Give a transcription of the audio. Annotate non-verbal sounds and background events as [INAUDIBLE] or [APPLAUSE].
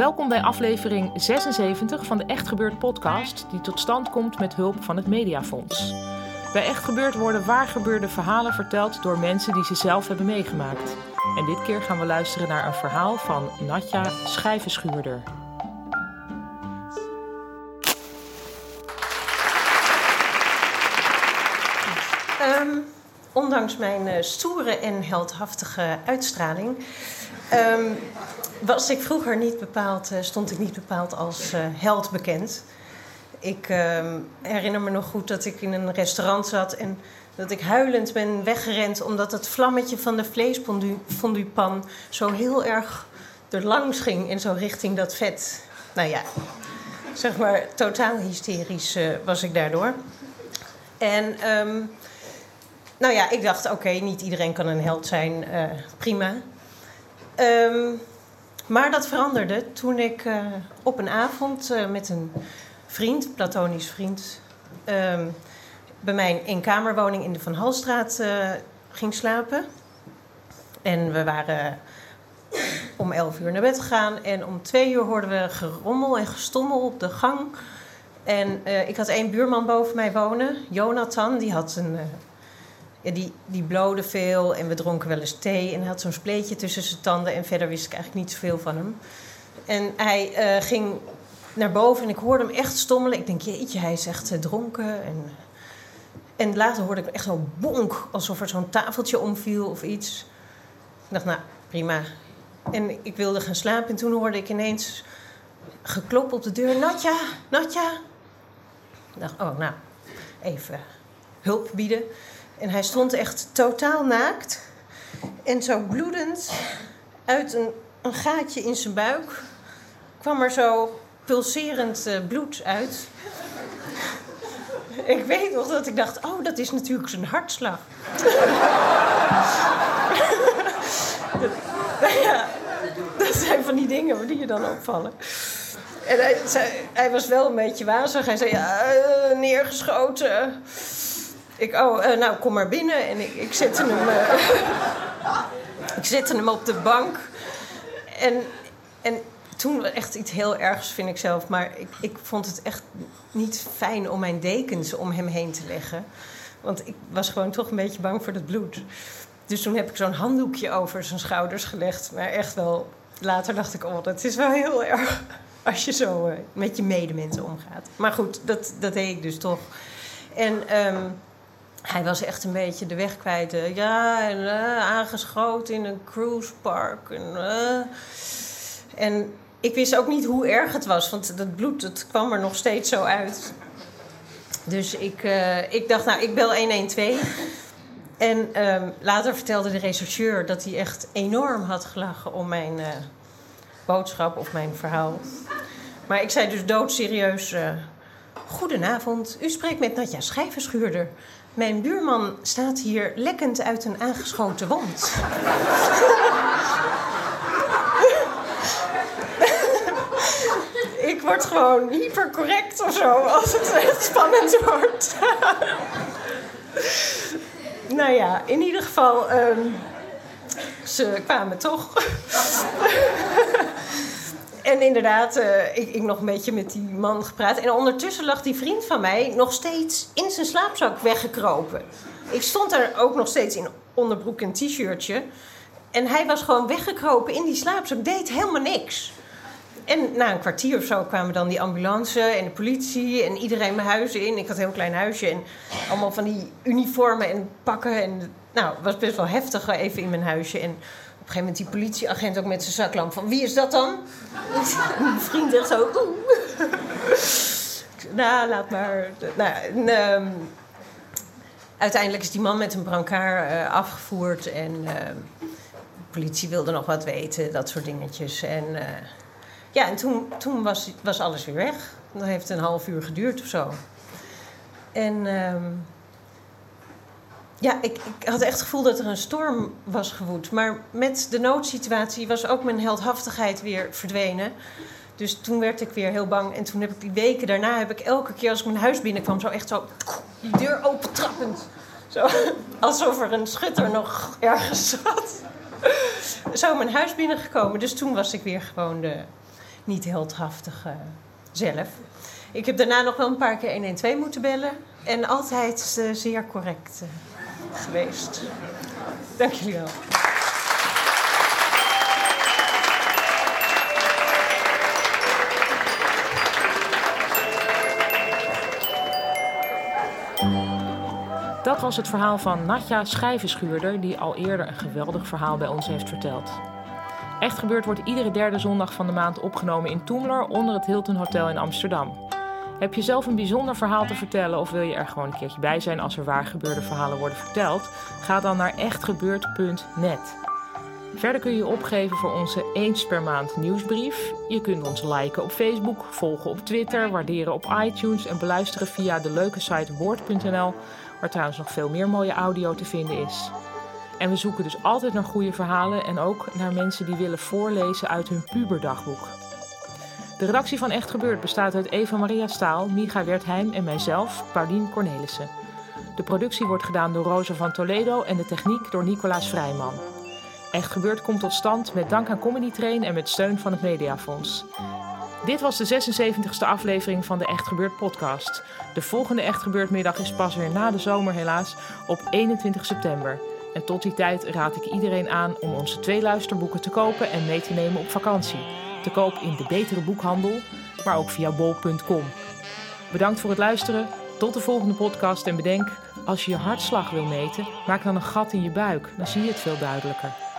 Welkom bij aflevering 76 van de Echt Gebeurd podcast, die tot stand komt met hulp van het Mediafonds. Bij Echt Gebeurd worden waar gebeurde verhalen verteld door mensen die ze zelf hebben meegemaakt. En dit keer gaan we luisteren naar een verhaal van Natja Schijvenschuurder. Ehm, ondanks mijn eh, stoere en heldhaftige uitstraling ehm, was ik vroeger niet bepaald, eh, stond ik niet bepaald als eh, held bekend. Ik ehm, herinner me nog goed dat ik in een restaurant zat en dat ik huilend ben weggerend omdat het vlammetje van de vleesfonduepan zo heel erg er langs ging en zo richting dat vet. Nou ja, zeg maar totaal hysterisch eh, was ik daardoor. En ehm, nou ja, ik dacht, oké, niet iedereen kan een held zijn, prima. Ehm, maar dat veranderde toen ik eh, op een avond eh, met een vriend, platonisch vriend, ehm, bij mijn eenkamerwoning in de Van Halstraat eh, ging slapen. En we waren om 11 uur naar bed gegaan en om twee uur hoorden we gerommel en gestommel op de gang. En ik had één buurman boven mij wonen, Jonathan, die had een. Ja, die, die blode veel en we dronken wel eens thee. En hij had zo'n spleetje tussen zijn tanden. En verder wist ik eigenlijk niet zoveel van hem. En hij eh, ging naar boven en ik hoorde hem echt stommelen. Ik denk, jeetje, hij is echt eh, dronken. En, en later hoorde ik echt zo bonk, alsof er zo'n tafeltje omviel of iets. Ik dacht, nou, prima. En ik wilde gaan slapen en toen hoorde ik ineens geklop op de deur. Natja, Natja. Ik dacht, oh, nou, even hulp bieden. En hij stond echt totaal naakt. En zo bloedend uit een, een gaatje in zijn buik kwam er zo pulserend eh, bloed uit. [LAUGHS] Ik weet nog dat ik dacht, oh, dat is natuurlijk zijn hartslag. dat, [LAUGHS] ja, dat zijn van die dingen die je dan opvallen. En hij, hij was wel een beetje wazig. Hij zei, ja, eh, neergeschoten. Ik, oh, eh, nou, kom maar binnen. En ik, ik zette hem... eh, [LAUGHS] ik zette hem op de bank. En, en toen echt iets heel ergs, vind ik zelf. Maar ik, ik vond het echt niet fijn om mijn dekens om hem heen te leggen. Want ik was gewoon toch een beetje bang voor het bloed. Dus toen heb ik zo'n handdoekje over zijn schouders gelegd. Maar echt wel, later dacht ik, oh, dat is wel heel erg [LAUGHS] als je zo eh, met je medemensen omgaat. Maar goed, dat, dat deed ik dus toch. En ehm, hij was echt een beetje de weg kwijt. ja, en eh, aangeschoten in een cruisepark. En, eh. en ik wist ook niet hoe erg het was, want dat bloed dat kwam er nog steeds zo uit. Dus ik, eh, ik dacht, nou, ik bel 112. En ehm, later vertelde de rechercheur dat hij echt enorm had gelachen om mijn boodschap of mijn verhaal. Maar ik zei dus doodserieus... eh Goedenavond, u spreekt met Natja Schijvenschuurder. Mijn buurman staat hier lekkend uit een aangeschoten wond. ik word gewoon hypercorrect of zo als het echt spannend wordt. nou ja, in ieder geval, ehm, ze kwamen toch. Inderdaad, eh, ik, ik nog een beetje met die man gepraat. En ondertussen lag die vriend van mij nog steeds in zijn slaapzak weggekropen. Ik stond daar ook nog steeds in onderbroek en t-shirtje. En hij was gewoon weggekropen in die slaapzak, deed helemaal niks. En na een kwartier of zo kwamen dan die ambulance en de politie en iedereen mijn huis in. Ik had een heel klein huisje en allemaal van die uniformen en pakken. En, nou, het was best wel heftig even in mijn huisje. En een gegeven moment die politieagent ook met zijn zaklamp van... Wie is dat dan? [LAUGHS] Mijn vriend echt zo... Nou, laat maar. Nou, ehm, uiteindelijk is die man met een brancard eh, afgevoerd. En ehm, de politie wilde nog wat weten, dat soort dingetjes. En eh, ja, en toen, toen was, was alles weer weg. Dat heeft een half uur geduurd of zo. En ehm, ja, ik, ik had echt het gevoel dat er een storm was gewoed. Maar met de noodsituatie was ook mijn heldhaftigheid weer verdwenen. Dus toen werd ik weer heel bang. En toen heb ik die weken daarna, heb ik elke keer als ik mijn huis binnenkwam, zo echt zo die deur opentrappend. Zo, alsof er een schutter nog ergens zat. Zo mijn huis binnengekomen. Dus toen was ik weer gewoon de niet heldhaftige zelf. Ik heb daarna nog wel een paar keer 112 moeten bellen. En altijd eh, zeer correct eh, geweest. Dank jullie wel. Dat was het verhaal van Natja Schijvenschuurder, die al eerder een geweldig verhaal bij ons heeft verteld. Echt gebeurd wordt iedere derde zondag van de maand opgenomen in Toemler onder het Hilton Hotel in Amsterdam. Heb je zelf een bijzonder verhaal te vertellen of wil je er gewoon een keertje bij zijn als er waar gebeurde verhalen worden verteld? Ga dan naar echtgebeurd.net. Verder kun je je opgeven voor onze eens per maand nieuwsbrief. Je kunt ons liken op Facebook, volgen op Twitter, waarderen op iTunes en beluisteren via de leuke site woord.nl, waar trouwens nog veel meer mooie audio te vinden is. En we zoeken dus altijd naar goede verhalen en ook naar mensen die willen voorlezen uit hun puberdagboek. De redactie van Echt Gebeurd bestaat uit Eva Maria Staal, Micha Wertheim en mijzelf, Paulien Cornelissen. De productie wordt gedaan door Rosa van Toledo en de techniek door Nicolaas Vrijman. Echt Gebeurd komt tot stand met dank aan Comedy Train en met steun van het Mediafonds. Dit was de 76e aflevering van de Echt Gebeurd podcast. De volgende Echt Gebeurd middag is pas weer na de zomer helaas op 21 september. En tot die tijd raad ik iedereen aan om onze twee luisterboeken te kopen en mee te nemen op vakantie. Te koop in de betere boekhandel, maar ook via bol.com. Bedankt voor het luisteren. Tot de volgende podcast en bedenk, als je je hartslag wil meten, maak dan een gat in je buik. Dan zie je het veel duidelijker.